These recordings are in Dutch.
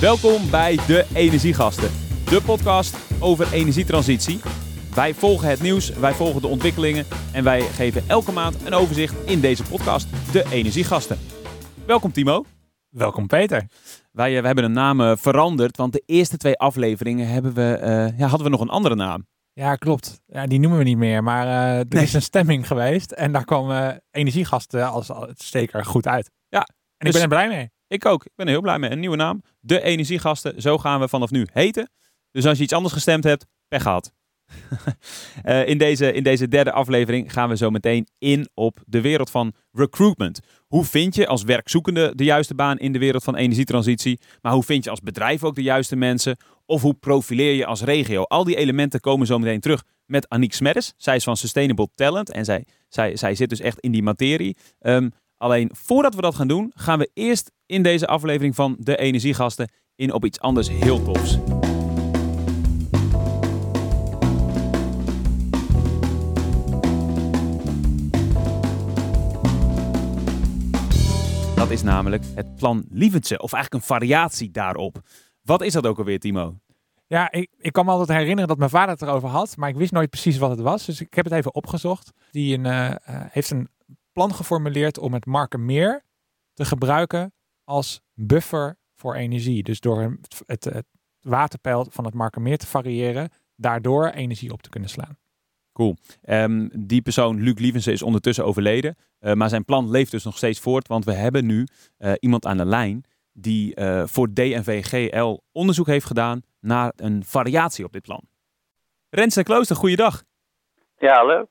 Welkom bij De Energiegasten, de podcast over energietransitie. Wij volgen het nieuws, wij volgen de ontwikkelingen en wij geven elke maand een overzicht in deze podcast, De Energiegasten. Welkom Timo. Welkom Peter. Wij, we hebben een naam uh, veranderd, want de eerste twee afleveringen hebben we, uh, ja, hadden we nog een andere naam. Ja, klopt. Ja, die noemen we niet meer, maar er nee. is een stemming geweest en daar kwam energiegasten als, als steker goed uit. Ja, en dus, ik ben er blij mee. Ik ook. Ik ben heel blij mee. Een nieuwe naam. De Energiegasten. Zo gaan we vanaf nu heten. Dus als je iets anders gestemd hebt, pech gehad. uh, in, deze, in deze derde aflevering gaan we zo meteen in op de wereld van recruitment. Hoe vind je als werkzoekende de juiste baan in de wereld van energietransitie? Maar hoe vind je als bedrijf ook de juiste mensen? Of hoe profileer je als regio? Al die elementen komen zo meteen terug met Aniek Smeddes. Zij is van Sustainable Talent en zij, zij, zij zit dus echt in die materie. Um, Alleen voordat we dat gaan doen, gaan we eerst in deze aflevering van De Energiegasten in op iets anders heel tofs. Dat is namelijk het plan Lieventse, of eigenlijk een variatie daarop. Wat is dat ook alweer, Timo? Ja, ik, ik kan me altijd herinneren dat mijn vader het erover had, maar ik wist nooit precies wat het was. Dus ik heb het even opgezocht. Die een, uh, heeft een plan geformuleerd om het Markenmeer te gebruiken als buffer voor energie. Dus door het, het, het waterpeil van het Markenmeer te variëren, daardoor energie op te kunnen slaan. Cool. Um, die persoon, Luc Lievense, is ondertussen overleden. Uh, maar zijn plan leeft dus nog steeds voort. Want we hebben nu uh, iemand aan de lijn die uh, voor DNVGL onderzoek heeft gedaan naar een variatie op dit plan. Rens en Klooster, goeiedag. Ja, hallo.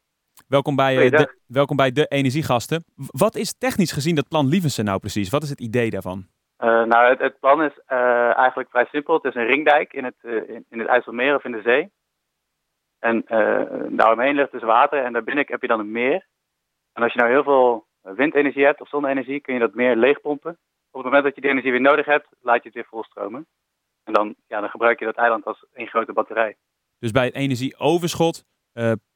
Welkom bij, uh, de, welkom bij de Energiegasten. Wat is technisch gezien dat plan Lievensen nou precies? Wat is het idee daarvan? Uh, nou, het, het, plan is uh, eigenlijk vrij simpel. Het is een ringdijk in het, in, in, het IJsselmeer of in de zee. En daaromheen ligt dus water en daarbinnen heb je dan een meer. En als je nou heel veel windenergie hebt of zonne-energie, kun je dat meer leegpompen. Op het moment dat je die energie weer nodig hebt, laat je het weer volstromen. En dan, ja, dan gebruik je dat eiland als één grote batterij. Dus bij het energieoverschot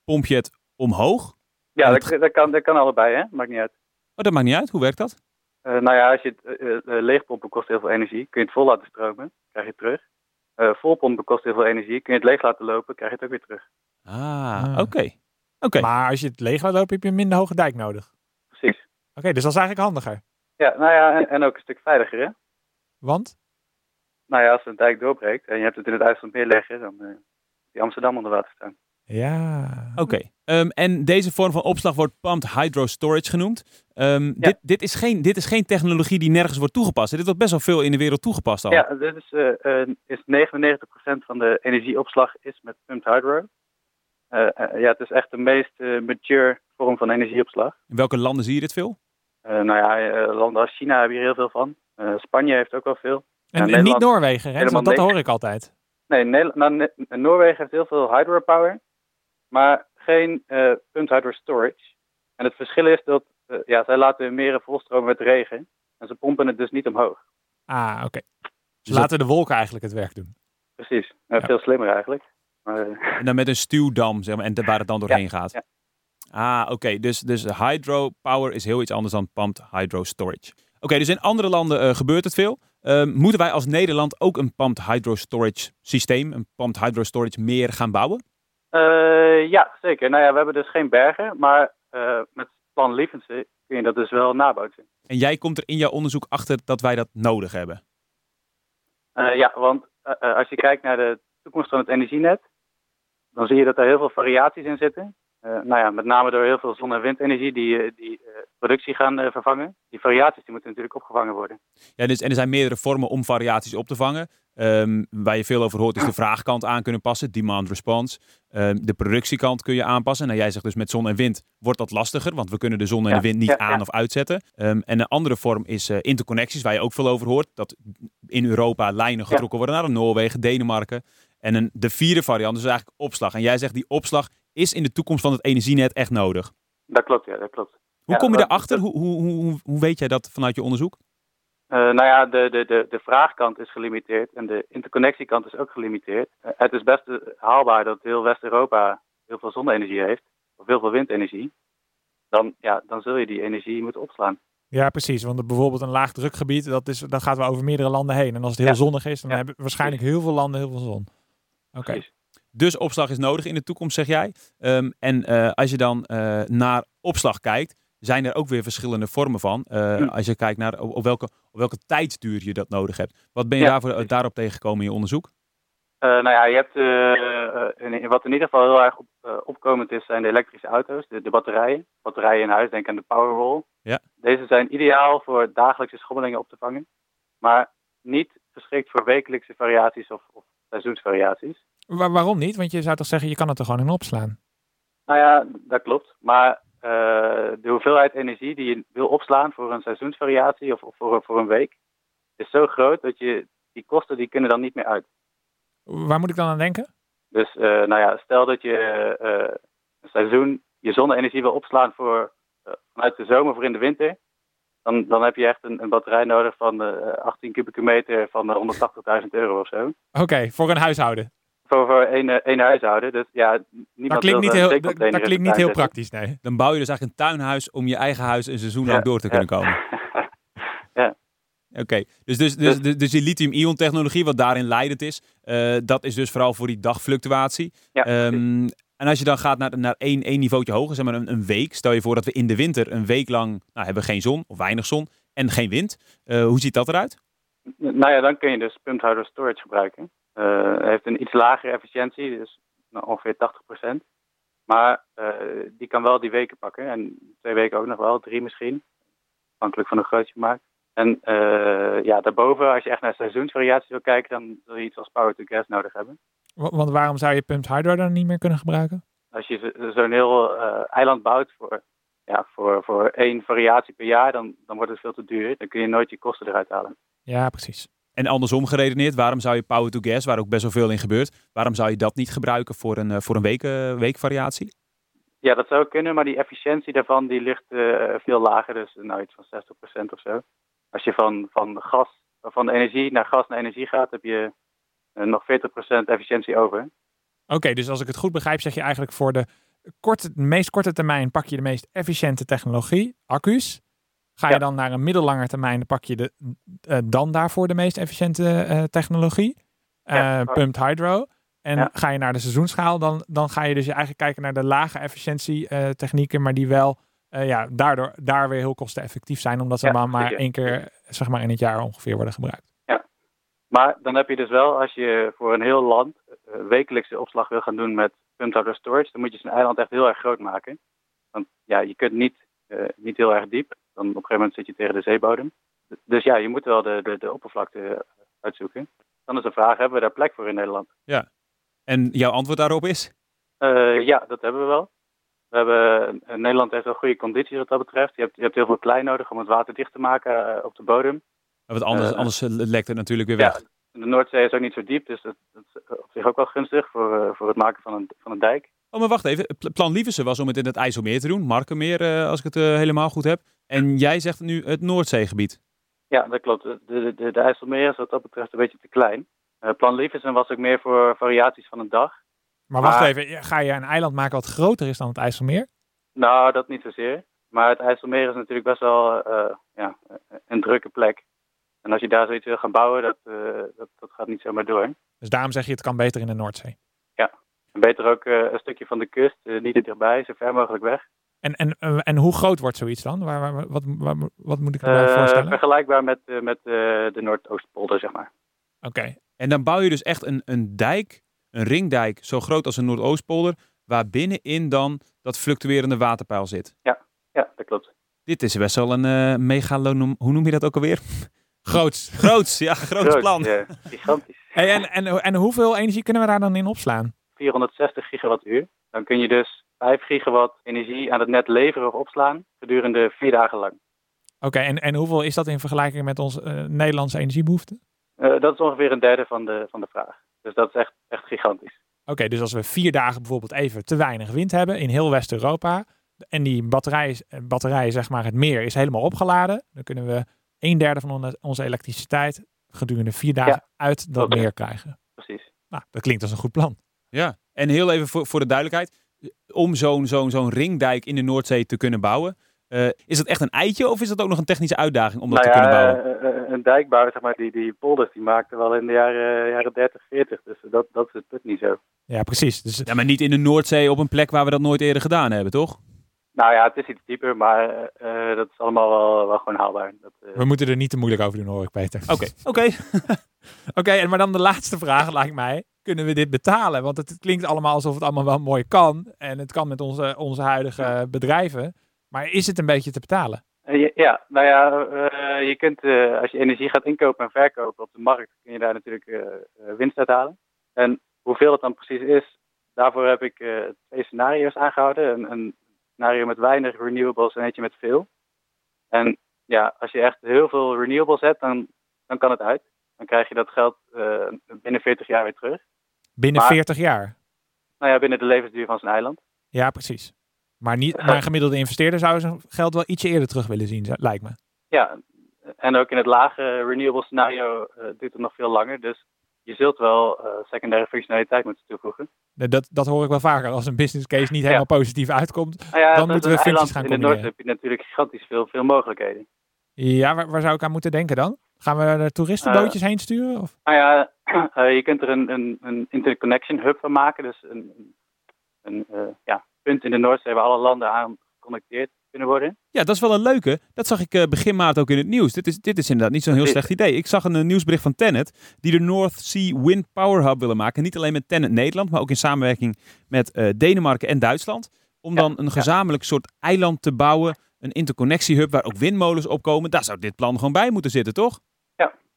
pomp je het omhoog? Ja, dat, dat, kan, dat kan allebei, hè? Maakt niet uit. Oh, dat maakt niet uit. Hoe werkt dat? Uh, nou ja, als je het uh, uh, leegpompen kost heel veel energie, kun je het vol laten stromen, krijg je het terug. volpompen kost heel veel energie, kun je het leeg laten lopen, krijg je het ook weer terug. Ah, oké. Okay. Okay. Maar als je het leeg laat lopen, heb je een minder hoge dijk nodig. Precies. Oké, okay, dus dat is eigenlijk handiger. Ja, nou ja, en, en, ook een stuk veiliger, hè? Want? Nou ja, als een dijk doorbreekt en je hebt het in het IJsselmeer leggen, dan uh, die Amsterdam onder water staan. Ja. Oké. Okay. Um, en deze vorm van opslag wordt pumped hydro storage genoemd. Um, ja. dit, dit, is geen, dit is geen technologie die nergens wordt toegepast. Dit wordt best wel veel in de wereld toegepast al. Ja, dit is, uh, is 99% van de energieopslag is met pumped hydro. Uh, ja, het is echt de meest mature vorm van energieopslag. In welke landen zie je dit veel? nou ja, landen als China hebben hier heel veel van. Spanje heeft ook wel veel. En, en niet Noorwegen, hè? Want dat hoor ik altijd. Nee, Nederland, nou, Noorwegen heeft heel veel hydropower maar geen uh, pumped hydro storage. En het verschil is dat uh, ja, zij laten hun meren volstromen met regen en ze pompen het dus niet omhoog. Ah, oké. Okay. Dus laten de wolken eigenlijk het werk doen. Precies, uh, ja. veel slimmer eigenlijk. Maar, en dan met een stuwdam, zeg maar, en waar het dan doorheen ja, gaat. Ja. Ah, oké. Okay. Dus, dus hydropower is heel iets anders dan pumped hydro storage. Oké, okay, dus in andere landen gebeurt het veel. Uh, moeten wij als Nederland ook een pumped hydro storage systeem, een pumped hydro storage meer gaan bouwen? Uh, ja, zeker. Nou ja, we hebben dus geen bergen, maar uh, met plan Lievense kun je dat dus wel nabootsen. En jij komt er in jouw onderzoek achter dat wij dat nodig hebben? Uh, ja, want als je kijkt naar de toekomst van het energienet, dan zie je dat er heel veel variaties in zitten. nou ja, met name door heel veel zon- en windenergie die, die productie gaan vervangen. Die variaties die moeten natuurlijk opgevangen worden. Ja, dus, en er zijn meerdere vormen om variaties op te vangen. Um, waar je veel over hoort is de vraagkant aan kunnen passen, demand response. Um, de productiekant kun je aanpassen. Nou, jij zegt dus met zon en wind wordt dat lastiger, want we kunnen de zon en de wind niet ja, aan ja. of uitzetten. Um, en een andere vorm is uh, interconnecties, waar je ook veel over hoort. Dat in Europa lijnen getrokken worden naar Noorwegen, Denemarken. En een, de vierde variant is eigenlijk opslag. En jij zegt die opslag is in de toekomst van het energienet echt nodig. Dat klopt, ja, dat klopt. Hoe kom je daarachter? Hoe, hoe, hoe, hoe weet jij dat vanuit je onderzoek? Uh, nou ja, de, de, de, de vraagkant is gelimiteerd en de interconnectiekant is ook gelimiteerd. Uh, het is best haalbaar dat heel West-Europa heel veel zonne-energie heeft, of heel veel windenergie. Dan, ja, dan zul je die energie moeten opslaan. Ja, precies. Want bijvoorbeeld een laagdrukgebied, dat, is, dat gaat wel over meerdere landen heen. En als het heel Ja. zonnig is, dan Ja. hebben waarschijnlijk heel veel landen heel veel zon. Oké. Dus opslag is nodig in de toekomst, zeg jij. Ehm, en eh, als je dan eh, naar opslag kijkt, zijn er ook weer verschillende vormen van. Eh, Hm. Als je kijkt naar op, op welke, op welke tijdsduur je dat nodig hebt. Wat ben je Ja, daarvoor, precies. daarop tegengekomen in je onderzoek? Eh, nou ja, je hebt, eh, eh, in- wat in ieder geval heel erg op, eh, opkomend is, zijn de elektrische auto's, de, de batterijen. Batterijen in huis, denk aan de Powerwall. Ja. Deze zijn ideaal voor dagelijkse schommelingen op te vangen, maar niet geschikt voor wekelijkse variaties of, of seizoensvariaties. Wa- waarom niet? Want je zou toch zeggen, je kan het er gewoon in opslaan. Nou ja, dat klopt. Maar eh, de hoeveelheid energie die je wil opslaan voor een seizoensvariatie of, of voor, voor een week, is zo groot dat je die kosten die kunnen dan niet meer uit. Waar moet ik dan aan denken? Dus eh, nou ja, stel dat je eh, een seizoen je zonne-energie wil opslaan voor, eh, vanuit de zomer voor in de winter. Dan, dan heb je echt een, een batterij nodig van eh 18 kubieke meter van eh, 180.000 euro of zo. Oké, voor een huishouden. Voor, voor één, eh, één huishouden. Dus ja, Dat niemand klinkt wil niet heel, dat, dat klinkt niet heel praktisch, nee. Dan bouw je dus eigenlijk een tuinhuis om je eigen huis een seizoen lang Ja, door te ja. kunnen komen. Ja. Oké, dus, dus, dus, dus, dus die lithium-ion technologie, wat daarin leidend is, eh, dat is dus vooral voor die dagfluctuatie. Ja, Ehm, en als je dan gaat naar, naar één, één niveautje hoger, zeg maar een, een week. Stel je voor dat we in de winter een week lang nou, hebben geen zon of weinig zon en geen wind. Eh, hoe ziet dat eruit? Nou ja, dan kun je dus pumped hydro storage gebruiken. Het heeft een iets lagere efficiëntie, dus nou, ongeveer 80%. Maar eh, die kan wel die weken pakken. En twee weken ook nog wel, drie misschien. Afhankelijk van hoe groot je maakt. En eh, ja, daarboven, als je echt naar seizoensvariatie wil kijken, dan zul je iets als power to gas nodig hebben. Wa- Want waarom zou je pumped hydro dan niet meer kunnen gebruiken? Als je zo- zo'n heel eiland bouwt voor, ja, voor, voor één variatie per jaar, dan, dan wordt het veel te duur. Dan kun je nooit je kosten eruit halen. Ja, precies. En andersom geredeneerd, waarom zou je power to gas, waar ook best wel veel in gebeurt, waarom zou je dat niet gebruiken voor een, eh, voor een week, eh, weekvariatie? Ja, dat zou kunnen, maar die efficiëntie daarvan die ligt eh, veel lager. Dus nou iets van 60% of zo. Als je van, van gas, van energie naar gas naar energie gaat, heb je nog 40% efficiëntie over. Oké, dus als ik het goed begrijp, zeg je eigenlijk voor de, korte, de meest korte termijn pak je de meest efficiënte technologie, accu's. Ga je Ja. dan naar een middellange termijn, dan pak je de, eh, dan daarvoor de meest efficiënte eh, technologie, Ja, eh, pumped hydro. En Ja. ga je naar de seizoenschaal, dan, dan ga je dus eigenlijk kijken naar de lage efficiëntie technieken, maar die wel ja, daardoor daar weer heel kosteneffectief zijn, omdat ze Ja, maar, maar één keer zeg maar, in het jaar ongeveer worden gebruikt. Maar dan heb je dus wel, als je voor een heel land wekelijkse opslag wil gaan doen met pumped hydro storage, dan moet je zijn eiland echt heel erg groot maken. Want ja, je kunt niet, niet heel erg diep. Dan op een gegeven moment zit je tegen de zeebodem. Dus ja, je moet wel de, de, de oppervlakte eh, uitzoeken. Dan is de vraag, hebben we daar plek voor in Nederland? En jouw antwoord daarop is? Eh, ja, dat hebben we wel. We hebben, eh, Nederland heeft wel goede condities wat dat betreft. Je hebt, je hebt heel veel klei nodig om het water dicht te maken eh, op de bodem. Want anders, Eh, anders eh, lekt het natuurlijk weer Ja, weg. de Noordzee is ook niet zo diep, dus dat, dat is op zich ook wel gunstig voor, eh, voor het maken van een, van een dijk. Oh, maar wacht even. Pl- Plan Lieversen was om het in het IJsselmeer te doen. Markenmeer, eh, als ik het eh, helemaal goed heb. En jij zegt nu het Noordzeegebied. Ja, dat klopt. De, de, de, de IJsselmeer is wat dat betreft een beetje te klein. Eh, Plan Lieversen was ook meer voor variaties van een dag. Maar wacht Maar- even, ga je een eiland maken wat groter is dan het IJsselmeer? Nou, dat niet zozeer. Maar het IJsselmeer is natuurlijk best wel eh, ja, een drukke plek. En als je daar zoiets wil gaan bouwen, dat, eh, dat, dat gaat niet zomaar door. Dus daarom zeg je het kan beter in de Noordzee. En beter ook eh, een stukje van de kust, eh, niet te dichtbij, zo ver mogelijk weg. En, en, eh, en hoe groot wordt zoiets dan? Waar, waar, wat, waar- wat moet ik me voorstellen? Oké. vergelijkbaar met, eh, met eh, de Noordoostpolder, zeg maar. En dan bouw je dus echt een, een dijk, een ringdijk, zo groot als een Noordoostpolder, waar binnenin dan dat fluctuerende waterpeil zit. Ja, dat klopt. Dit is best wel een eh megalonom... Hoe noem je dat ook alweer? Groots. Groots, ja, groot Groot, plan. eh, gigantisch. Hey, en, en, en hoeveel energie kunnen we daar dan in opslaan? 460 gigawattuur. Dan kun je dus 5 gigawatt energie aan het net leveren of opslaan gedurende vier dagen lang. Oké, en, en hoeveel is dat in vergelijking met onze eh, Nederlandse energiebehoefte? Eh, dat is ongeveer een derde van de, van de vraag. Dus dat is echt, echt gigantisch. Oké, dus als we vier dagen bijvoorbeeld even te weinig wind hebben in heel West-Europa en die batterij, eh, batterij, zeg maar het meer, is helemaal opgeladen, dan kunnen we een derde van onze- elektriciteit gedurende vier dagen uit dat meer krijgen. Precies. Nou, dat klinkt als een goed plan. Ja, en heel even voor, voor de duidelijkheid. Om zo'n zo'n zo'n ringdijk in de Noordzee te kunnen bouwen, Eh, is dat echt een eitje of is dat ook nog een technische uitdaging om dat nou te ja, kunnen bouwen? eh, eh, een dijkbouwer, zeg maar, die, die polders, die maakte wel in de jaren, jaren 30, 40. Dus dat, dat is het punt niet zo. Ja, precies. Dus Ja, maar niet in de Noordzee op een plek waar we dat nooit eerder gedaan hebben, toch? Nou ja, het is iets dieper, maar eh, dat is allemaal wel, wel gewoon haalbaar. Dat, eh, we moeten er niet te moeilijk over doen, hoor ik, Peter. Oké, oké. Oké, en maar dan de laatste vraag lijkt mij. Kunnen we dit betalen? Want het, klinkt allemaal alsof het allemaal wel mooi kan. En het kan met onze, onze huidige bedrijven. Maar is het een beetje te betalen? Eh, ja, nou ja, eh, je kunt eh, als je energie gaat inkopen en verkopen op de markt, kun je daar natuurlijk winst uit halen. En hoeveel het dan precies is, daarvoor heb ik eh, twee scenario's aangehouden. Een, een scenario met weinig renewables en eentje met veel. En ja, als je echt heel veel renewables hebt, dan, dan kan het uit. Dan krijg je dat geld eh, binnen 40 jaar weer terug. Binnen Maar- 40 jaar? Nou ja, binnen de levensduur van zijn eiland. Ja, precies. Maar, niet, maar een gemiddelde investeerder zou zijn geld wel ietsje eerder terug willen zien, lijkt me. Ja, en ook in het lage renewable scenario eh, duurt het nog veel langer. Dus je zult wel eh, secundaire functionaliteit moeten toevoegen. Dat, dat hoor ik wel vaker. Als een business case niet helemaal positief uitkomt. Nou ja, Dan moeten we functies eiland gaan In de combineren. Noord heb je natuurlijk gigantisch veel, veel mogelijkheden. Ja, waar, waar zou ik aan moeten denken dan? Gaan we er toeristenbootjes heen sturen? Of? Nou ja, eh, je kunt er een, een, een interconnection hub van maken. Dus een, een, eh, ja, punt in de Noordzee waar alle landen aan geconnecteerd kunnen worden. Ja, dat is wel een leuke. Dat zag ik eh, begin maart ook in het nieuws. Dit is, dit is inderdaad niet zo'n heel slecht idee. Ik zag een eh, nieuwsbericht van Tennet die de North Sea Wind Power Hub willen maken. Niet alleen met Tennet Nederland, maar ook in samenwerking met eh, Denemarken en Duitsland. Om Ja, dan een ja. gezamenlijk soort eiland te bouwen. Een interconnectiehub waar ook windmolens op komen. Daar zou dit plan gewoon bij moeten zitten, toch?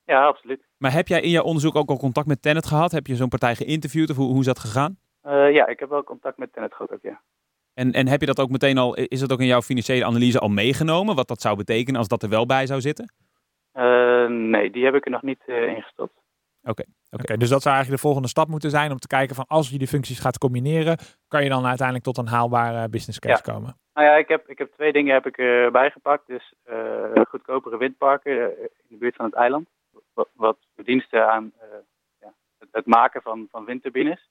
Ja, absoluut. Maar heb jij in jouw onderzoek ook al contact met Tennet gehad? Heb je zo'n partij geïnterviewd of hoe, hoe is dat gegaan? Eh, ja, ik heb wel contact met Tenet gehad ook, ja. En, en heb je dat ook meteen al, is dat ook in jouw financiële analyse al meegenomen? Wat dat zou betekenen als dat er wel bij zou zitten? Eh, nee, die heb ik er nog niet eh, ingestopt. Oké, dus dat zou eigenlijk de volgende stap moeten zijn om te kijken van als je die functies gaat combineren, kan je dan uiteindelijk tot een haalbare business case komen. Nou ja, ik heb, ik heb twee dingen heb ik erbij gepakt. Dus eh, goedkopere windparken eh, in de buurt van het eiland. Wat, wat verdiensten aan eh, ja, het, het maken van, van windturbines.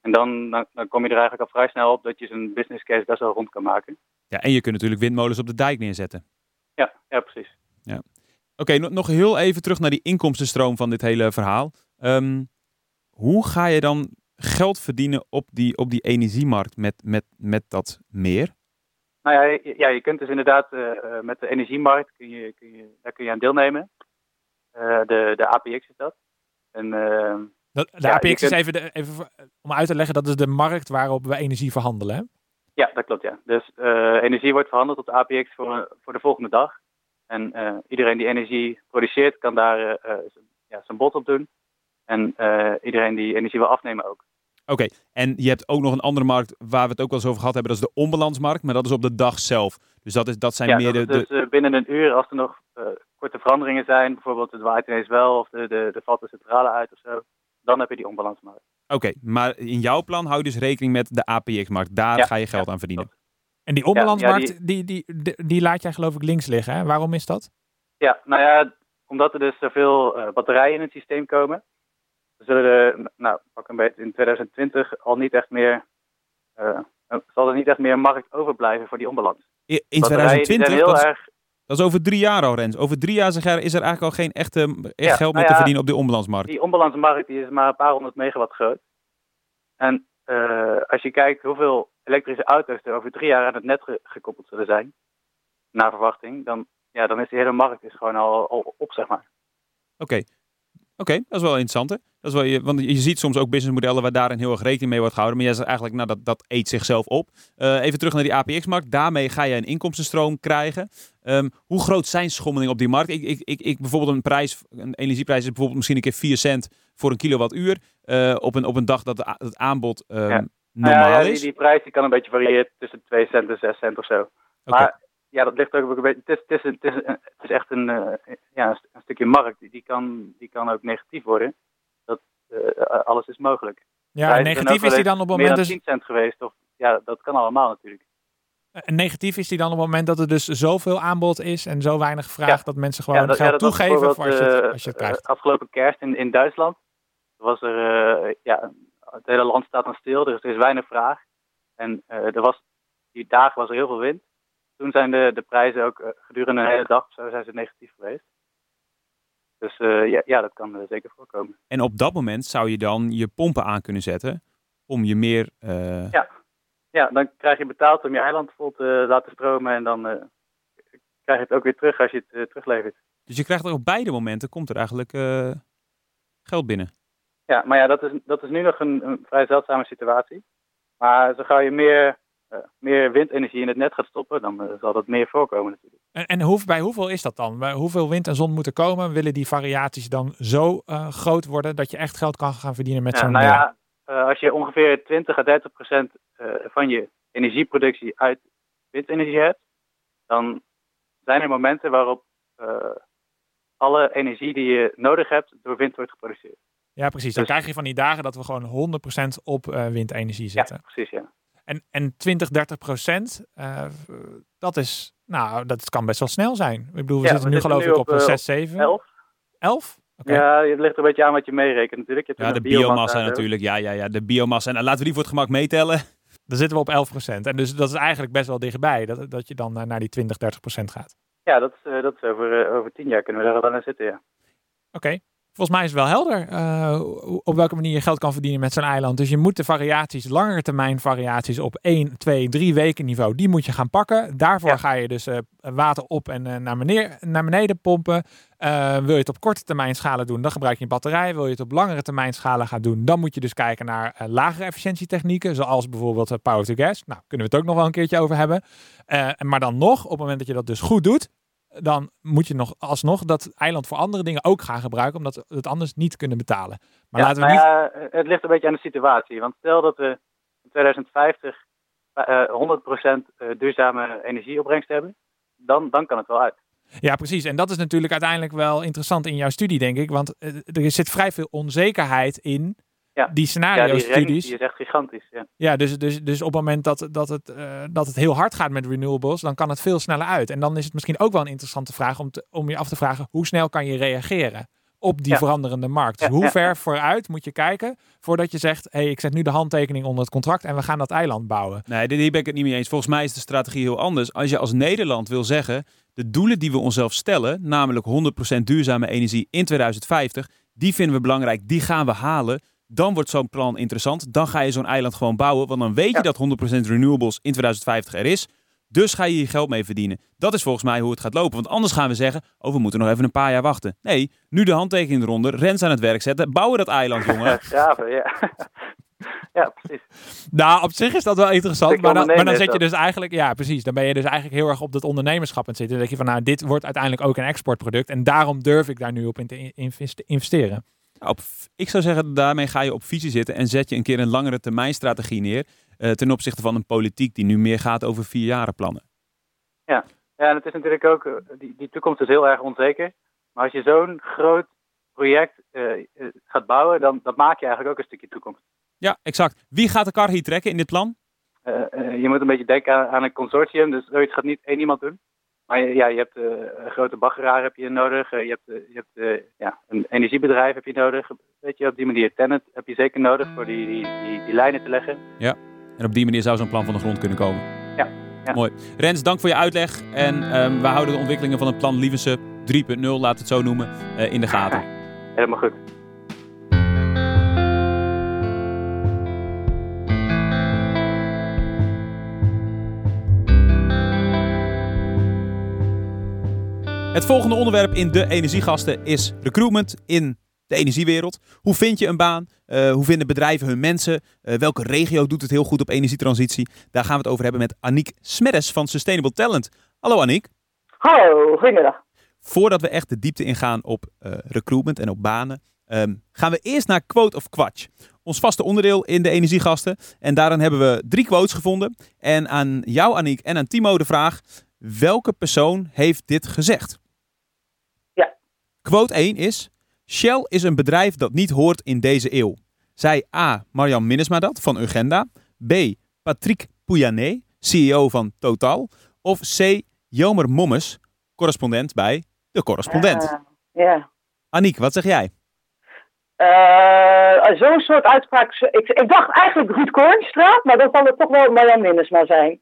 En dan, dan, dan kom je er eigenlijk al vrij snel op dat je zo'n business case best wel rond kan maken. Ja, en je kunt natuurlijk windmolens op de dijk neerzetten. Ja, ja precies. Oké, no- nog heel even terug naar die inkomstenstroom van dit hele verhaal. Ehm, hoe ga je dan geld verdienen op die, op die energiemarkt met, met, met dat meer? Nou ja, je, ja, je kunt dus inderdaad eh, eh, met de energiemarkt, kun je, kun je, daar kun je aan deelnemen. Eh, de, de APX is dat. En eh, Dat, de Ja, APX is even, de, even voor- om uit te leggen, dat is de markt waarop we energie verhandelen. Hè? Ja, dat klopt, ja. Dus eh, energie wordt verhandeld op de APX voor, voor de volgende dag. En eh, iedereen die energie produceert, kan daar eh, eh, ja, zijn bod op doen. En eh, iedereen die energie wil afnemen ook. Oké, en je hebt ook nog een andere markt waar we het ook wel eens over gehad hebben. Dat is de onbalansmarkt, maar dat is op de dag zelf. Dus dat, is, dat zijn ja, meer dat de... dus eh, binnen een uur, als er nog eh, korte veranderingen zijn, bijvoorbeeld het waait ineens wel of de, de, de valt de centrale uit of zo, dan heb je die onbalansmarkt. Oké, maar in jouw plan hou je dus rekening met de APX-markt. Daar Ja, ga je geld ja, aan verdienen. En die onbalansmarkt, Ja, ja, die, die, die, die laat jij geloof ik links liggen. Hè? Waarom is dat? Ja, nou ja, omdat er dus zoveel eh, batterijen in het systeem komen, zullen er, nou, pak een beetje in 2020 al niet echt meer, eh, eh, zal er niet echt meer markt overblijven voor die onbalans. In Batterijen die 2020, zijn heel dat is, erg, dat is over drie jaar al, Rens. Over drie jaar zeg is er eigenlijk al geen echte, echt Ja, geld meer nou te verdienen op de onbalansmarkt. die onbalansmarkt die is maar een paar honderd megawatt groot. En eh, als je kijkt hoeveel elektrische auto's er over drie jaar aan het net ge- gekoppeld zullen zijn, naar verwachting, dan, ja, dan is die hele markt is gewoon al, al op, zeg maar. Oké, Oké, dat is wel interessant. Hè? Dat is wel, je- want je ziet soms ook businessmodellen waar daarin heel erg rekening mee wordt gehouden. Maar jij zegt eigenlijk, nou, dat, dat eet zichzelf op. Eh, even terug naar die APX-markt. Daarmee ga je een inkomstenstroom krijgen. Ehm, hoe groot zijn schommelingen op die markt? Ik, ik, ik, ik, bijvoorbeeld een prijs, een energieprijs is bijvoorbeeld misschien een keer 4 cent voor een kilowattuur. eh, op, een, op een dag dat de het aanbod ehm, Ja. normaal Nou ja, die, is. die prijs die kan een beetje variëren tussen 2 cent en 6 cent of zo. Maar ja, dat ligt ook een beetje. Het is, het is, het is, is echt een, eh, ja, een, st- een stukje markt. Die, kan, die kan ook negatief worden. Dat, eh, alles is mogelijk. Ja, en negatief is die dan op het Meer moment dan dus, 10 cent geweest. Of, ja, dat kan allemaal natuurlijk. en negatief is die dan op het moment dat er dus zoveel aanbod is en zo weinig vraag Ja. dat mensen gewoon ja, dat, geld ja, dat was toegeven voor als je, het, als je het eh, krijgt. eh, afgelopen kerst in, in Duitsland was er, eh, ja, het hele land staat dan stil, dus er is weinig vraag. En eh, er was, die dagen was er heel veel wind. Toen zijn de, de prijzen ook eh, gedurende een hele dag zo zijn ze negatief geweest. Dus eh, ja, ja, dat kan eh, zeker voorkomen. En op dat moment zou je dan je pompen aan kunnen zetten om je meer... Ja. Ja, dan krijg je betaald om je eiland vol te laten stromen en dan krijg je het ook weer terug als je het teruglevert. Dus je krijgt er op beide momenten, komt er eigenlijk geld binnen. Ja, maar ja, dat is, dat is nu nog een, een vrij zeldzame situatie. Maar zo gauw je meer, meer windenergie in het net gaat stoppen, dan eh, zal dat meer voorkomen natuurlijk. En, en hoe, bij hoeveel is dat dan? Bij hoeveel wind en zon moeten komen? Willen die variaties dan zo eh, groot worden dat je echt geld kan gaan verdienen met Ja, zo'n nou ja, eh, als je ongeveer 20 à 30 procent eh, van je energieproductie uit windenergie hebt, dan zijn er momenten waarop eh, alle energie die je nodig hebt door wind wordt geproduceerd. Ja, precies. Dan Dus- krijg je van die dagen dat we gewoon 100% op eh, windenergie zitten. Ja, precies, ja. En, en 20, 30 procent, eh, dat is, nou, dat kan best wel snel zijn. Ik bedoel, we Ja, zitten we nu zitten geloof nu ik op, op, eh, 6, 7, 11? 11? Oké. Ja, het ligt een beetje aan wat je meerekent natuurlijk. Je hebt Ja, de biomassa natuurlijk. Ja, ja, ja, de biomassa. En eh, laten we die voor het gemak meetellen. Dan zitten we op 11 procent. En dus dat is eigenlijk best wel dichtbij, dat, dat je dan eh, naar die 20, 30 procent gaat. Ja, dat is, eh, dat is over, over tien jaar kunnen we daar wel aan zitten, ja. Oké. Volgens mij is het wel helder eh, op welke manier je geld kan verdienen met zo'n eiland. Dus je moet de variaties, langere termijn variaties op 1, 2, 3 weken niveau, die moet je gaan pakken. Daarvoor Ja. ga je dus eh, water op en eh, naar, beneden, naar beneden pompen. Wil je het op korte termijn schalen doen, dan gebruik je een batterij. Wil je het op langere termijn schalen gaan doen, dan moet je dus kijken naar lagere efficiëntietechnieken, zoals bijvoorbeeld power to gas. Nou, kunnen we het ook nog wel een keertje over hebben. Maar dan nog, op het moment dat je dat dus goed doet, dan moet je nog alsnog dat eiland voor andere dingen ook gaan gebruiken, omdat we het anders niet kunnen betalen. Maar ja, laten we nou niet. ja, eh, het ligt een beetje aan de situatie. Want stel dat we in 2050 eh, 100% eh, duurzame energieopbrengst hebben, dan, dan kan het wel uit. Ja, precies. En dat is natuurlijk uiteindelijk wel interessant in jouw studie, denk ik. Want eh, er zit vrij veel onzekerheid in Ja. die Ja, die scenario-studies. range die is echt gigantisch. Ja. Ja, dus, dus, dus op het moment dat, dat, het, eh, dat het heel hard gaat met renewables, dan kan het veel sneller uit. En dan is het misschien ook wel een interessante vraag om, te, om je af te vragen, hoe snel kan je reageren op die Ja. veranderende markt? Dus Ja, hoe ja. ver vooruit moet je kijken voordat je zegt, hé, hey, ik zet nu de handtekening onder het contract en we gaan dat eiland bouwen. Nee, dit- hier ben ik het niet mee eens. Volgens mij is de strategie heel anders. Als je als Nederland wil zeggen, de doelen die we onszelf stellen, namelijk 100% duurzame energie in 2050, die vinden we belangrijk, die gaan we halen. Dan wordt zo'n plan interessant. Dan ga je zo'n eiland gewoon bouwen, want dan weet je Ja. dat 100% renewables in 2050 er is. Dus ga je hier geld mee verdienen. Dat is volgens mij hoe het gaat lopen. Want anders gaan we zeggen, oh, we moeten nog even een paar jaar wachten. Nee, nu de handtekening eronder, Rens aan het werk zetten, bouwen dat eiland, jongen. Graven, ja. ja, precies. Nou, op zich is dat wel interessant. Maar dan, maar dan zet je dus eigenlijk, ja, precies. Dan ben je dus eigenlijk heel erg op dat ondernemerschap aan het zitten. Dan denk je van, nou, dit wordt uiteindelijk ook een exportproduct. En daarom durf ik daar nu op in te investe- investeren. Op, ik zou zeggen, daarmee ga je op visie zitten en zet je een keer een langere termijn strategie neer. eh, ten opzichte van een politiek die nu meer gaat over vierjarenplannen. Ja, en het is natuurlijk ook, eh, die, die toekomst is heel erg onzeker. Maar als je zo'n groot project eh, gaat bouwen, dan dat maak je eigenlijk ook een stukje toekomst. Ja, exact. Wie gaat de kar hier trekken in dit plan? Je moet een beetje denken aan, aan een consortium, dus zoiets gaat niet één iemand doen. Maar ja, je hebt eh, een grote baggeraar heb je nodig, eh, je hebt, eh, je hebt ja, een energiebedrijf heb je nodig. Weet je, op die manier Tennet heb je zeker nodig voor die, die, die, die lijnen te leggen. En op die manier zou zo'n plan van de grond kunnen komen. Ja, ja. Mooi. Rens, dank voor je uitleg. En ehm, we houden de ontwikkelingen van het plan Lievense 3.0, laten we het zo noemen, in de gaten. Helemaal goed. Het volgende onderwerp in de Energiegasten is recruitment in de energiewereld. Hoe vind je een baan? Eh, hoe vinden bedrijven hun mensen? Eh, welke regio doet het heel goed op energietransitie? Daar gaan we het over hebben met Aniek Smeddes van Sustainable Talent. Hallo Aniek. Hallo, goedemiddag. Voordat we echt de diepte ingaan op eh, recruitment en op banen, ehm, gaan we eerst naar Quote of Quatsch. Ons vaste onderdeel in de Energiegasten. En daarin hebben we drie quotes gevonden. En aan jou, Aniek, en aan Timo de vraag: welke persoon heeft dit gezegd? Quote 1 is: Shell is een bedrijf dat niet hoort in deze eeuw. Zij A. Marjan Minnesma dat van Urgenda. B. Patrick Pouyanné, CEO van Total. Of C. Jomer Mommes, correspondent bij De Correspondent. Eh, ja. Aniek, wat zeg jij? Eh, Zo'n soort uitspraak. Ik, ik dacht eigenlijk Ruud Koornstra, maar dan zal het toch wel Marjan Minnesma zijn.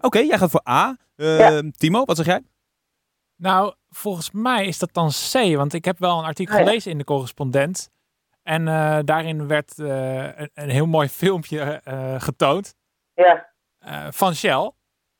Oké, jij gaat voor A. Eh, Ja. Timo, wat zeg jij? Nou, volgens mij is dat dan C, want ik heb wel een artikel Oh ja. gelezen in de correspondent. En eh, daarin werd eh, een, een heel mooi filmpje eh, getoond Ja, van Shell.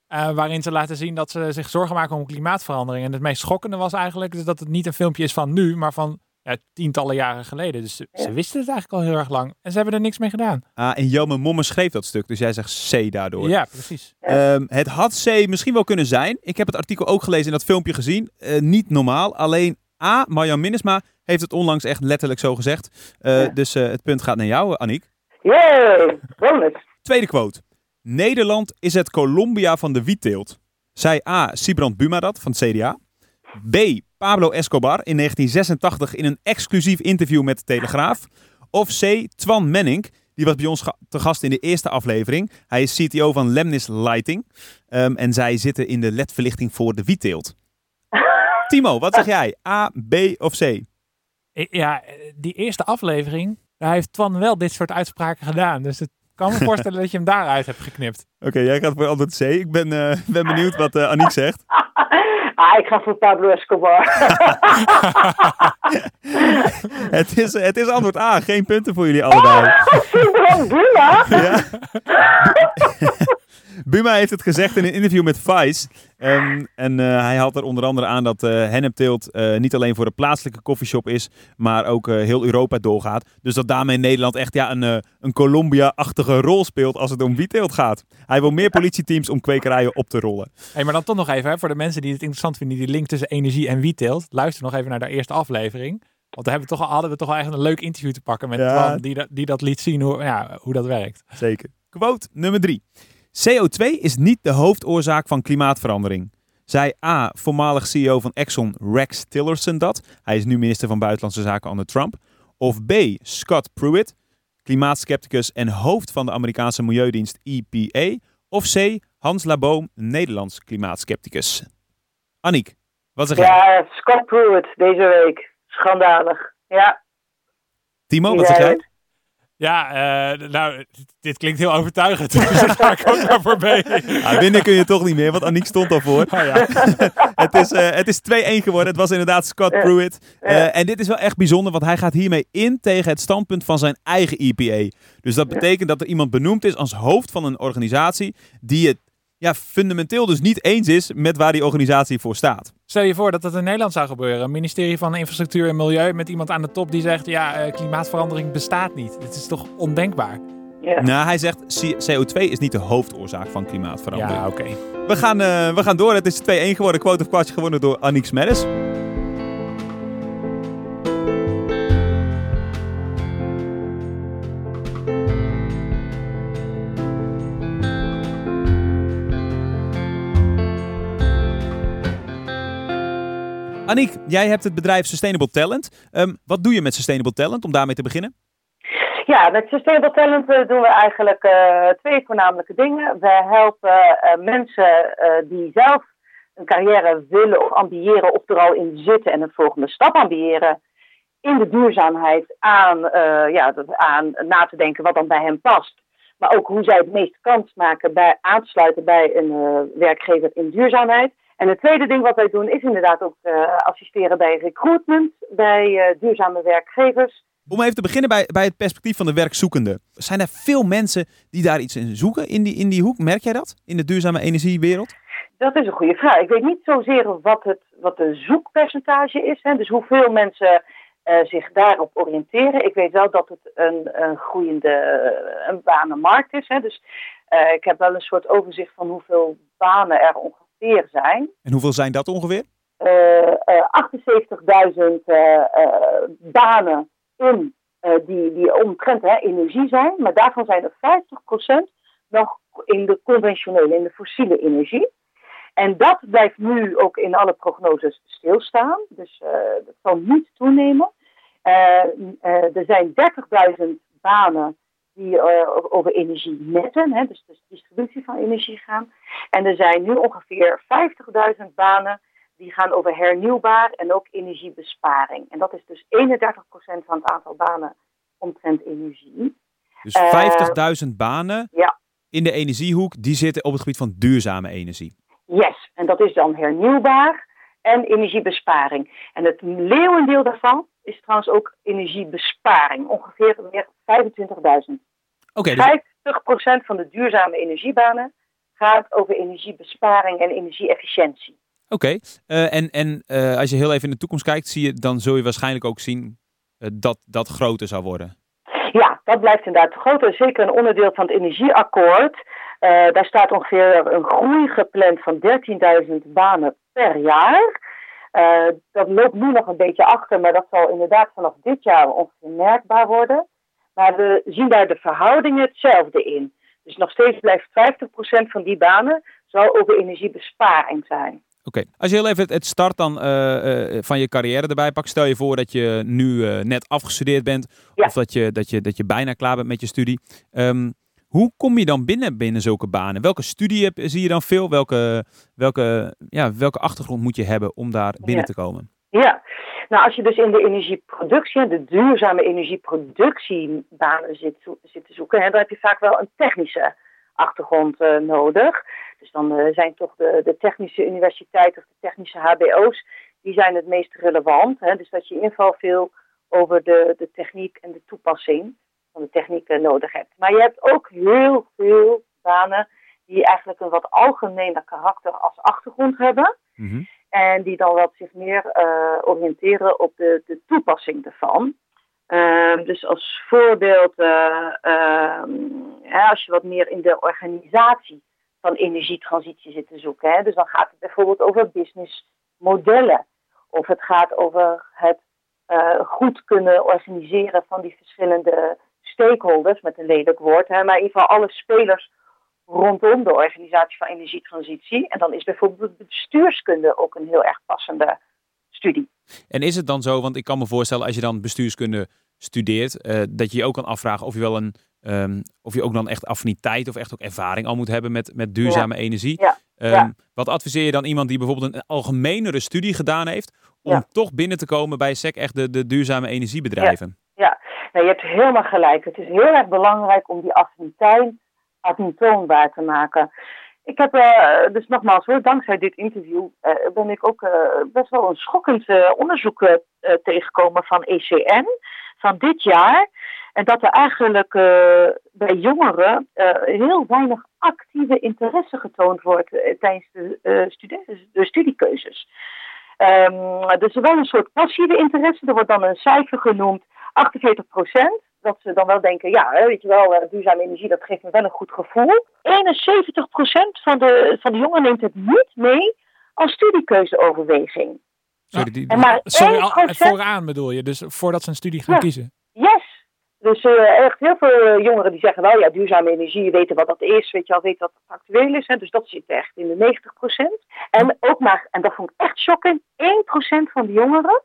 waarin ze laten zien dat ze zich zorgen maken om klimaatverandering. En het meest schokkende was eigenlijk dus dat het niet een filmpje is van nu, maar van ja, tientallen jaren geleden. Dus ze, wisten het eigenlijk al heel erg lang. En ze hebben er niks mee gedaan. Ah, en Jelme Momme schreef dat stuk, dus jij zegt C daardoor. Ja, precies. Ehm, het had C misschien wel kunnen zijn. Ik heb het artikel ook gelezen en dat filmpje gezien. Eh, niet normaal. Alleen A, Marjan Minnesma heeft het onlangs echt letterlijk zo gezegd. Eh, Ja. Dus eh, het punt gaat naar jou, Aniek. Yay, bonus. Tweede quote. Nederland is het Colombia van de wietteelt. Zei A. Sibrand Buma dat van het CDA. B. Pablo Escobar in 1986 in een exclusief interview met de Telegraaf. Of C. Twan Menning, die was bij ons te gast in de eerste aflevering. Hij is CTO van Lemnis Lighting. Ehm, en zij zitten in de ledverlichting voor de wietteelt. Timo, wat zeg jij? A, B of C? Ja, die eerste aflevering, daar heeft Twan wel dit soort uitspraken gedaan. Dus het kan me voorstellen dat je hem daaruit hebt geknipt. Oké, jij gaat voor antwoord C. Ik ben, eh, ben benieuwd wat eh Aniek zegt. Ah, ik ga voor Pablo Escobar. Het is, het is antwoord A. Geen punten voor jullie allebei. Sibrand Buma? Ja. Buma heeft het gezegd in een interview met Vice. Ehm, en eh, hij haalt er onder andere aan dat eh hennepteelt eh, niet alleen voor de plaatselijke koffieshop is, maar ook heel Europa doorgaat. Dus dat daarmee Nederland echt ja, een, een Colombia-achtige rol speelt als het om wietteelt gaat. Hij wil meer politieteams om kwekerijen op te rollen. Hey, maar dan toch nog even, hè, voor de mensen die het interessant vinden, die link tussen energie en wietteelt. Luister nog even naar de eerste aflevering. Want daar hebben we toch hadden we toch al echt een leuk interview te pakken met Ja. Twan, die, dat- die dat liet zien hoe, ja, hoe dat werkt. Zeker. Quote nummer 3. CO2 is niet de hoofdoorzaak van klimaatverandering. Zei A, voormalig CEO van Exxon Rex Tillerson dat. Hij is nu minister van Buitenlandse Zaken onder Trump. Of B, Scott Pruitt, klimaatskepticus en hoofd van de Amerikaanse milieudienst EPA. Of C, Hans Laboom, Nederlands klimaatskepticus. Aniek, wat zeg jij? Ja, Scott Pruitt deze week. Schandalig. Ja. Timo, wat zeg jij? Ja, eh, nou, dit klinkt heel overtuigend. Dus dan ga ik ook maar voor B. Ah, winnen kun je toch niet meer, want Aniek stond al voor. Oh ja. het is, eh, het is 2-1 geworden. Het was inderdaad Scott. Pruitt. Eh, en dit is wel echt bijzonder, want hij gaat hiermee in tegen het standpunt van zijn eigen EPA. Dus dat betekent dat er iemand benoemd is als hoofd van een organisatie die het ja, fundamenteel dus niet eens is met waar die organisatie voor staat. Stel je voor dat dat in Nederland zou gebeuren. Een ministerie van Infrastructuur en Milieu met iemand aan de top die zegt, ja, eh, klimaatverandering bestaat niet. Dit is toch ondenkbaar? ja. Nou, hij zegt C- CO2 is niet de hoofdoorzaak van klimaatverandering. Ja, oké. We, gaan, eh, we gaan door. Het is 2-1 geworden. Quote of kwartje gewonnen door Aniek Smeddes. Aniek, jij hebt het bedrijf Sustainable Talent. Ehm, wat doe je met Sustainable Talent, om daarmee te beginnen? Ja, met Sustainable Talent eh, doen we eigenlijk eh, twee voornamelijke dingen. We helpen eh, mensen die zelf een carrière willen of ambiëren of er al in zitten en een volgende stap ambiëren in de duurzaamheid aan, ja, aan na te denken wat dan bij hen past. Maar ook hoe zij het meest kans maken bij aansluiten bij een werkgever in duurzaamheid. En het tweede ding wat wij doen is inderdaad ook eh, assisteren bij recruitment, bij eh, duurzame werkgevers. Om even te beginnen bij, bij het perspectief van de werkzoekende. Zijn er veel mensen die daar iets in zoeken in die, in die hoek? Merk jij dat in de duurzame energiewereld? Dat is een goede vraag. Ik weet niet zozeer wat, het, wat de zoekpercentage is. Hè, dus hoeveel mensen eh, zich daarop oriënteren. Ik weet wel dat het een, een groeiende een banenmarkt is. Hè, dus ik heb wel een soort overzicht van hoeveel banen er ongeveer zijn. En hoeveel zijn dat ongeveer? Eh, eh, 78.000 eh, eh, banen in die, die omtrent hè, energie zijn. Maar daarvan zijn er 50% nog in de conventionele, in de fossiele energie. En dat blijft nu ook in alle prognoses stilstaan. Dus eh, dat zal niet toenemen. Er zijn 30.000 banen die eh, over energienetten, hè, dus de distributie van energie gaan. En er zijn nu ongeveer 50.000 banen die gaan over hernieuwbaar en ook energiebesparing. En dat is dus 31% van het aantal banen omtrent energie. Dus Eh, 50.000 banen ja. in de energiehoek, die zitten op het gebied van duurzame energie. Yes, en dat is dan hernieuwbaar en energiebesparing. En het leeuwendeel daarvan is trouwens ook energiebesparing. Ongeveer meer 25.000. Oké, 50% dus van de duurzame energiebanen gaat over energiebesparing en energieefficiëntie. Oké, eh, en, en eh, als je heel even in de toekomst kijkt, zie je, dan zul je waarschijnlijk ook zien eh, dat dat groter zou worden. Ja, dat blijft inderdaad groter. Zeker een onderdeel van het energieakkoord. Daar staat ongeveer een groei gepland van 13.000 banen per jaar. Dat loopt nu nog een beetje achter, maar dat zal inderdaad vanaf dit jaar ongeveer merkbaar worden. Maar we zien daar de verhoudingen hetzelfde in. Dus nog steeds blijft 50% van die banen zal over energiebesparing zijn. Oké, als je heel even het, start dan eh, eh, van je carrière erbij pakt. Stel je voor dat je nu eh, net afgestudeerd bent Ja. of dat je, dat, je, dat je bijna klaar bent met je studie. Ehm, hoe kom je dan binnen binnen zulke banen? Welke studie heb, zie je dan veel? Welke, welke, ja, welke achtergrond moet je hebben om daar binnen Ja. te komen? Ja, nou als je dus in de energieproductie, de duurzame energieproductiebanen zit, zit te zoeken, hè, dan heb je vaak wel een technische achtergrond eh, nodig. Dus dan eh, zijn toch de, de technische universiteiten of de technische HBO's, die zijn het meest relevant. Hè, dus dat je in ieder geval veel over de, de techniek en de toepassing van de techniek eh, nodig hebt. Maar je hebt ook heel veel banen die eigenlijk een wat algemener karakter als achtergrond hebben. Mhm. En die dan wat zich meer eh, oriënteren op de, de toepassing ervan. Ehm, dus als voorbeeld, eh, ehm, als je wat meer in de organisatie van energietransitie zit te zoeken. Hè, dus dan gaat het bijvoorbeeld over businessmodellen. Of het gaat over het eh, goed kunnen organiseren van die verschillende stakeholders, met een lelijk woord. Hè, maar in ieder geval alle spelers rondom de organisatie van energietransitie. En dan is bijvoorbeeld bestuurskunde ook een heel erg passende studie. En is het dan zo, want ik kan me voorstellen als je dan bestuurskunde studeert, eh, dat je je ook kan afvragen of je wel een, ehm, of je ook dan echt affiniteit of echt ook ervaring al moet hebben met, met duurzame energie. Ja, Ehm, ja. Wat adviseer je dan iemand die bijvoorbeeld een algemenere studie gedaan heeft, om Ja. toch binnen te komen bij SEC echt de, de duurzame energiebedrijven? Nou, je hebt helemaal gelijk. Het is heel erg belangrijk om die affiniteit aantoonbaar te maken. Ik heb, eh, dus nogmaals hoor, dankzij dit interview eh, ben ik ook eh, best wel een schokkend onderzoek tegengekomen van ECN van dit jaar. En dat er eigenlijk bij jongeren heel weinig actieve interesse getoond wordt tijdens de, de studiekeuzes. Ehm, dus wel een soort passieve interesse. Er wordt dan een cijfer genoemd, 48 procent. Dat ze dan wel denken, ja, hè, weet je wel, eh, duurzame energie, dat geeft me wel een goed gevoel. 71 procent van de, van de jongeren neemt het niet mee als studiekeuzeoverweging. Sorry, die, maar Sorry, 1 al- vooraan bedoel je, dus voordat ze een studie gaan Ja. kiezen. Yes! Dus eh, echt heel veel eh, jongeren die zeggen wel, ja, duurzame energie, weten wat dat is, weet je al, weten wat het actueel is. Hè, dus dat zit echt in de 90% En ook maar, en dat vond ik echt shocking, 1% van de jongeren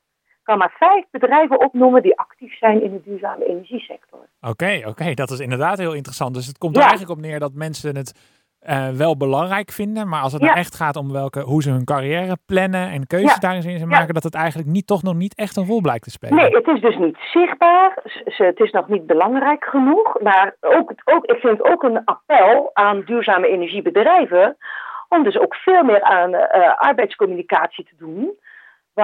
kan maar vijf bedrijven opnoemen die actief zijn in de duurzame energiesector. Oké, oké, dat is inderdaad heel interessant. Dus het komt er Ja. eigenlijk op neer dat mensen het eh, wel belangrijk vinden, maar als het Ja. nou echt gaat om welke, hoe ze hun carrière plannen en keuzes Ja. daarin ze maken, dat het eigenlijk niet, toch nog niet echt een rol blijkt te spelen. Nee, het is dus niet zichtbaar. Het is nog niet belangrijk genoeg. Maar ook, ook, ik vind ook een appel aan duurzame energiebedrijven. om dus ook veel meer aan eh, arbeidscommunicatie te doen.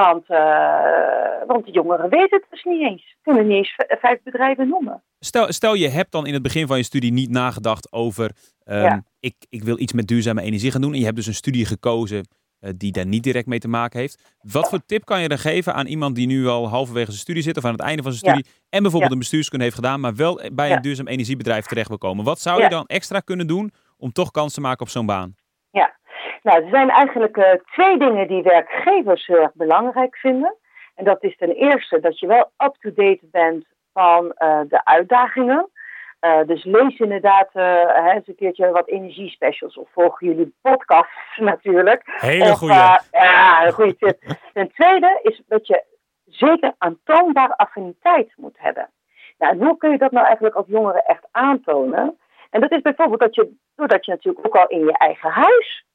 Want, eh, want de jongeren weten het dus niet eens. Kunnen niet eens vijf bedrijven noemen. Stel, stel je hebt dan in het begin van je studie niet nagedacht over ehm, Ja. ik, ik wil iets met duurzame energie gaan doen. En je hebt dus een studie gekozen eh, die daar niet direct mee te maken heeft. Wat voor tip kan je dan geven aan iemand die nu al halverwege zijn studie zit of aan het einde van zijn Ja. studie en bijvoorbeeld Ja. een bestuurskunde heeft gedaan, maar wel bij Ja. een duurzaam energiebedrijf terecht wil komen? Wat zou Ja. je dan extra kunnen doen om toch kans te maken op zo'n baan? Nou, er zijn eigenlijk eh, twee dingen die werkgevers heel erg belangrijk vinden. En dat is ten eerste dat je wel up-to-date bent van eh, de uitdagingen. Eh, dus lees inderdaad hè, eens een keertje wat energiespecials of volg jullie podcasts natuurlijk. Hele goede. ja, een goede tip. Ten tweede is dat je zeker aantoonbare affiniteit moet hebben. Nou, en hoe kun je dat nou eigenlijk als jongere echt aantonen? En dat is bijvoorbeeld dat je, doordat je natuurlijk ook al in je eigen huis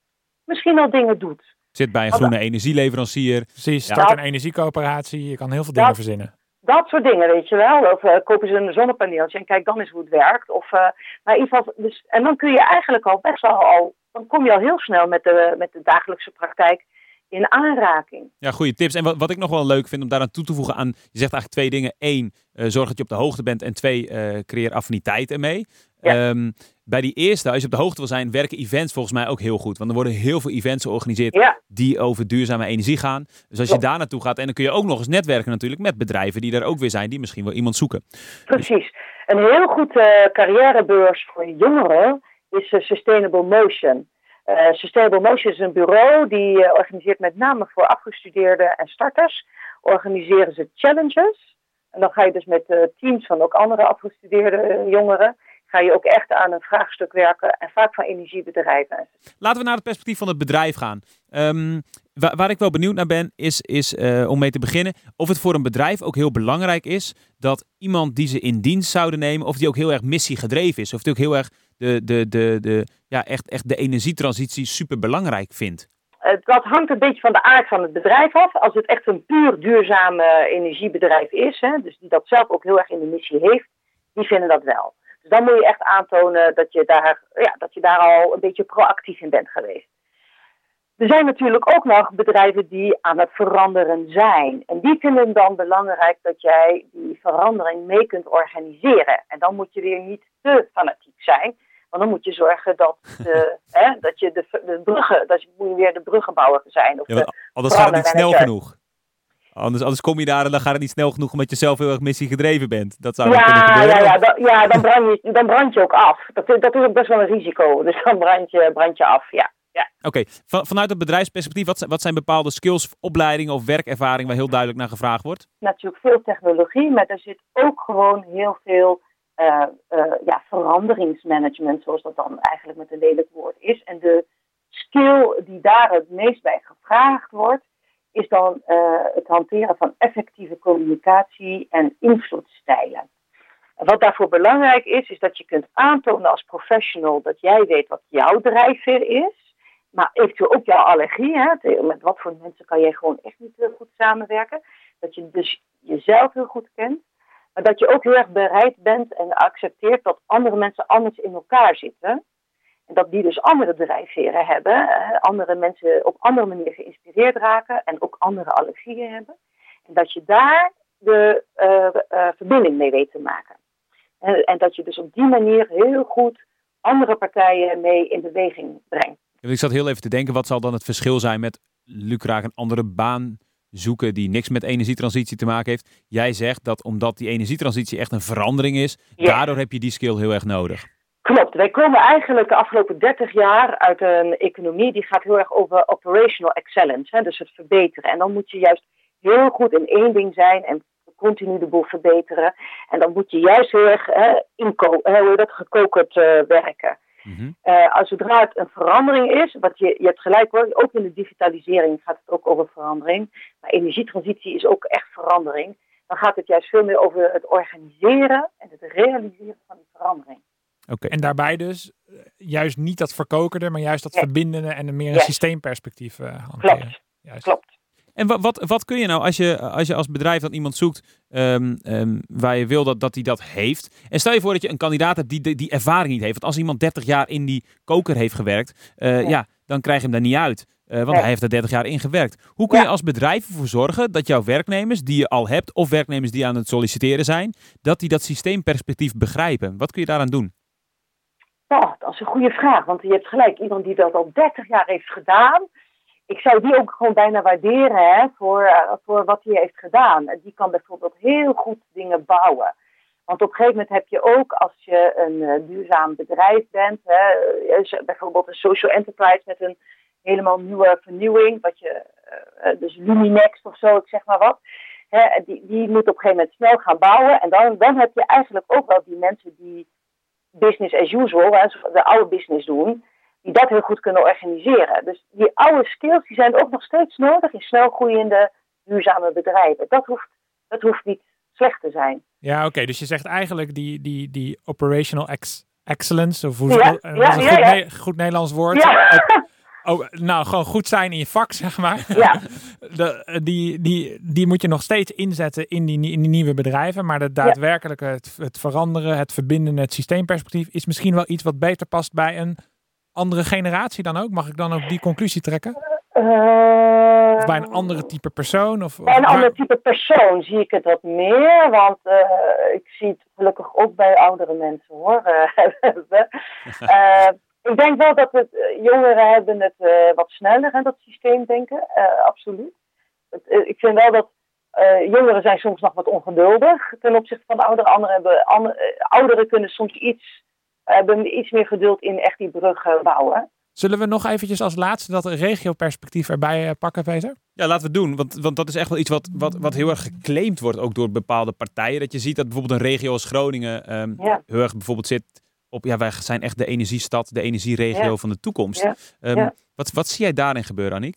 misschien al dingen doet. Zit bij een groene energieleverancier. Precies, start een energiecoöperatie, je kan heel veel dingen Dat- verzinnen. Dat soort dingen, weet je wel. Of uh, kopen ze een zonnepaneeltje en kijk dan eens hoe het werkt. Of, uh, maar in ieder geval, dus, en dan kun je eigenlijk al best wel al, dan kom je al heel snel met de, met de dagelijkse praktijk in aanraking. Ja, goede tips. En wat, wat ik nog wel leuk vind om daaraan toe te voegen aan, je zegt eigenlijk twee dingen. Eén, uh, zorg dat je op de hoogte bent. En twee, creëer affiniteit ermee. Ja. Um, bij die eerste, als je op de hoogte wil zijn, werken events volgens mij ook heel goed. Want er worden heel veel events georganiseerd ja. die over duurzame energie gaan. Dus als je daar naartoe gaat, en dan kun je ook nog eens netwerken natuurlijk met bedrijven die er ook weer zijn, die misschien wel iemand zoeken. Precies. Een heel goed uh, carrièrebeurs voor jongeren is uh, Sustainable Motion. Uh, Sustainable Motion is een bureau die organiseert met name voor afgestudeerden en starters. Organiseren ze challenges. En dan ga je dus met teams van ook andere afgestudeerde jongeren ga je ook echt aan een vraagstuk werken en vaak van energiebedrijven. Laten we naar het perspectief van het bedrijf gaan. Um, waar, waar, ik wel benieuwd naar ben, is, is uh, om mee te beginnen, of het voor een bedrijf ook heel belangrijk is dat iemand die ze in dienst zouden nemen, of die ook heel erg missiegedreven is, of die ook heel erg de, de, de, de, ja, echt, echt de energietransitie super belangrijk vindt. Dat hangt een beetje van de aard van het bedrijf af. Als het echt een puur duurzaam energiebedrijf is, hè, dus die dat zelf ook heel erg in de missie heeft, die vinden dat wel. Dus dan moet je echt aantonen dat je daar, ja, dat je daar al een beetje proactief in bent geweest. Er zijn natuurlijk ook nog bedrijven die aan het veranderen zijn. En die vinden dan belangrijk dat jij die verandering mee kunt organiseren. En dan moet je weer niet te fanatiek zijn. Want dan moet je zorgen dat, de, hè, dat je de, de bruggen, dat je, moet weer de bruggenbouwer zijn. Of ja, anders gaat het niet snel genoeg. Anders, anders kom je daar en dan gaat het niet snel genoeg omdat je zelf heel erg missiegedreven bent. Dat zou ja, kunnen gebeuren. Ja, ja, dan, ja dan, brand je, dan brand je ook af. Dat, dat is ook best wel een risico. Dus dan brand je, brand je af, ja. ja. Oké, Van, vanuit het bedrijfsperspectief, wat zijn, wat zijn bepaalde skills, opleidingen of werkervaring waar heel duidelijk naar gevraagd wordt? Natuurlijk veel technologie, maar er zit ook gewoon heel veel uh, uh, ja, veranderingsmanagement, zoals dat dan eigenlijk met een lelijk woord is. En de skill die daar het meest bij gevraagd wordt, is dan uh, het hanteren van effectieve communicatie en invloedstijlen. En wat daarvoor belangrijk is, is dat je kunt aantonen als professional dat jij weet wat jouw drijfveer is, maar eventueel ook jouw allergie. Met wat voor mensen kan jij gewoon echt niet heel goed samenwerken. Dat je dus jezelf heel goed kent, maar dat je ook heel erg bereid bent en accepteert dat andere mensen anders in elkaar zitten. En dat die dus andere drijfveren hebben, uh, andere mensen op andere manier geïnspireerd raken en ook andere allergieën hebben. En dat je daar de uh, uh, verbinding mee weet te maken. En, en, dat je dus op die manier heel goed andere partijen mee in beweging brengt. Ik zat heel even te denken, wat zal dan het verschil zijn met Lucraak een andere baan zoeken die niks met energietransitie te maken heeft? Jij zegt dat omdat die energietransitie echt een verandering is, daardoor heb je die skill heel erg nodig. Klopt. Wij komen eigenlijk de afgelopen 30 jaar uit een economie die gaat heel erg over operational excellence, hè, dus het verbeteren. En dan moet je juist heel goed in één ding zijn en continu de boel verbeteren. En dan moet je juist heel erg hè, inko dat gekokerd uh, werken. Mm -hmm. uh, als zodra het een verandering is, wat je, je hebt gelijk hoor, ook in de digitalisering gaat het ook over verandering. Maar energietransitie is ook echt verandering. Dan gaat het juist veel meer over het organiseren en het realiseren van die verandering. Okay. En daarbij dus juist niet dat verkokerde, maar juist dat ja. verbindende en een meer een yes. systeemperspectief uh, hanteren. Klopt. Juist. Klopt. En wat, wat, wat kun je nou als je als, je als bedrijf dan iemand zoekt um, um, waar je wil dat, dat die dat heeft. En stel je voor dat je een kandidaat hebt die die, die ervaring niet heeft. Want als iemand 30 jaar in die koker heeft gewerkt, uh, ja. ja. dan krijg je hem daar niet uit. Uh, want ja. hij heeft er 30 jaar in gewerkt. Hoe kun je als bedrijf ervoor zorgen dat jouw werknemers die je al hebt, of werknemers die aan het solliciteren zijn, dat die dat systeemperspectief begrijpen? Wat kun je daaraan doen? Oh, dat is een goede vraag, want je hebt gelijk. Iemand die dat al 30 jaar heeft gedaan. Ik zou die ook gewoon bijna waarderen hè, voor, uh, voor wat hij heeft gedaan. Die kan bijvoorbeeld heel goed dingen bouwen. Want op een gegeven moment heb je ook, als je een uh, duurzaam bedrijf bent, hè, bijvoorbeeld een social enterprise met een helemaal nieuwe vernieuwing, wat je, dus Luminex of zo, ik zeg maar wat. Hè, die, die moet op een gegeven moment snel gaan bouwen. En dan, dan heb je eigenlijk ook wel die mensen die business as usual, hè, de oude business doen, die dat heel goed kunnen organiseren. Dus die oude skills die zijn ook nog steeds nodig in snel groeiende duurzame bedrijven. Dat hoeft, dat hoeft niet slecht te zijn. Ja, oké. Okay. Dus je zegt eigenlijk die, die, die operational ex excellence, of hoe ja, uh, ja, een ja, goed, ja. Ne goed, Nederlands woord. Oh, nou, gewoon goed zijn in je vak, zeg maar. Ja. De, die, die, die moet je nog steeds inzetten in die, in die nieuwe bedrijven. Maar de daadwerkelijke, het, het veranderen, het verbinden, het systeemperspectief is misschien wel iets wat beter past bij een andere generatie dan ook. Mag ik dan ook die conclusie trekken? Uh, of bij een andere type persoon? Of, bij een ander type persoon zie ik het wat meer. Want uh, ik zie het gelukkig ook bij oudere mensen hoor. uh, ik denk wel dat het, jongeren hebben het wat sneller in dat systeem denken. absoluut. Het, ik vind wel dat jongeren zijn soms nog wat ongeduldig ten opzichte van ouderen. Anderen hebben, andere, ouderen kunnen soms iets, hebben iets meer geduld in echt die brug bouwen. Zullen we nog eventjes als laatste dat regioperspectief erbij eh, pakken, Peter? Ja, laten we het doen. Want, want dat is echt wel iets wat, wat, wat heel erg geclaimd wordt, ook door bepaalde partijen. Dat je ziet dat bijvoorbeeld een regio als Groningen um, heel erg bijvoorbeeld zit op, ja, wij zijn echt de energiestad, de energieregio van de toekomst. Um, wat, wat zie jij daarin gebeuren, Aniek?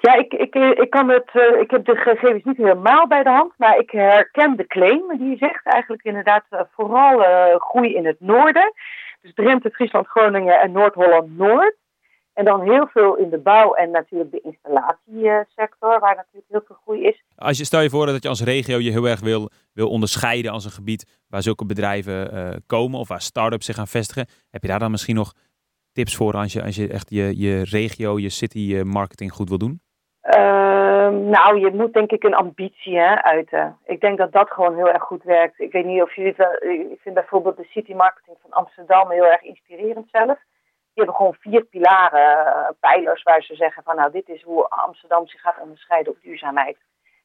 Ja, ik, ik, ik, kan het, uh, ik heb de gegevens niet helemaal bij de hand, maar ik herken de claim die je zegt. Eigenlijk inderdaad uh, vooral uh, groei in het noorden. Dus Drenthe, Friesland, Groningen en Noord-Holland-Noord. En dan heel veel in de bouw en natuurlijk de installatiesector, waar natuurlijk heel veel groei is. Als je stel je voor dat je als regio je heel erg wil, wil onderscheiden als een gebied waar zulke bedrijven uh, komen of waar start-ups zich gaan vestigen. Heb je daar dan misschien nog tips voor als je, als je echt je, je regio, je city eh, marketing goed wil doen? Uh, nou, je moet denk ik een ambitie hè, uiten. Ik denk dat dat gewoon heel erg goed werkt. Ik weet niet of jullie het Ik vind bijvoorbeeld de city marketing van Amsterdam heel erg inspirerend zelf die hebben gewoon vier pilaren, uh, pijlers, waar ze zeggen van nou, dit is hoe Amsterdam zich gaat onderscheiden op duurzaamheid.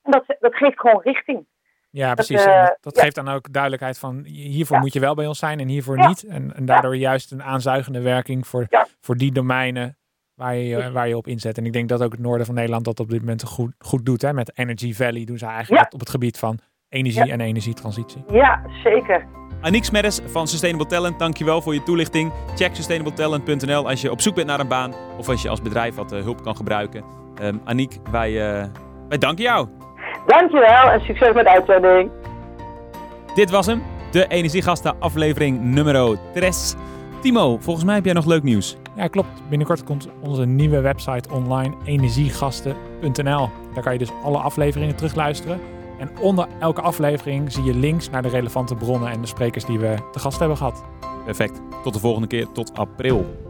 En dat, dat geeft gewoon richting. Ja, precies. Dat, uh, dat geeft dan ook duidelijkheid van hiervoor ja. moet je wel bij ons zijn en hiervoor ja. niet. En, en daardoor juist een aanzuigende werking voor, voor die domeinen waar je, waar je op inzet. En ik denk dat ook het noorden van Nederland dat op dit moment goed, goed doet. Hè? Met Energy Valley doen ze eigenlijk op het gebied van energie en energietransitie. Ja, zeker. Aniek Smeddes van Sustainable Talent, dankjewel voor je toelichting. Check sustainabletalent.nl als je op zoek bent naar een baan of als je als bedrijf wat uh, hulp kan gebruiken. Um, Aniek, wij, uh, wij danken jou. Dankjewel en succes met de uitzending. Dit was hem, de Energiegasten aflevering nummer 3. Timo, volgens mij heb jij nog leuk nieuws. Ja, klopt. Binnenkort komt onze nieuwe website online energiegasten.nl. Daar kan je dus alle afleveringen terugluisteren. En onder elke aflevering zie je links naar de relevante bronnen en de sprekers die we te gast hebben gehad. Perfect. Tot de volgende keer. Tot april.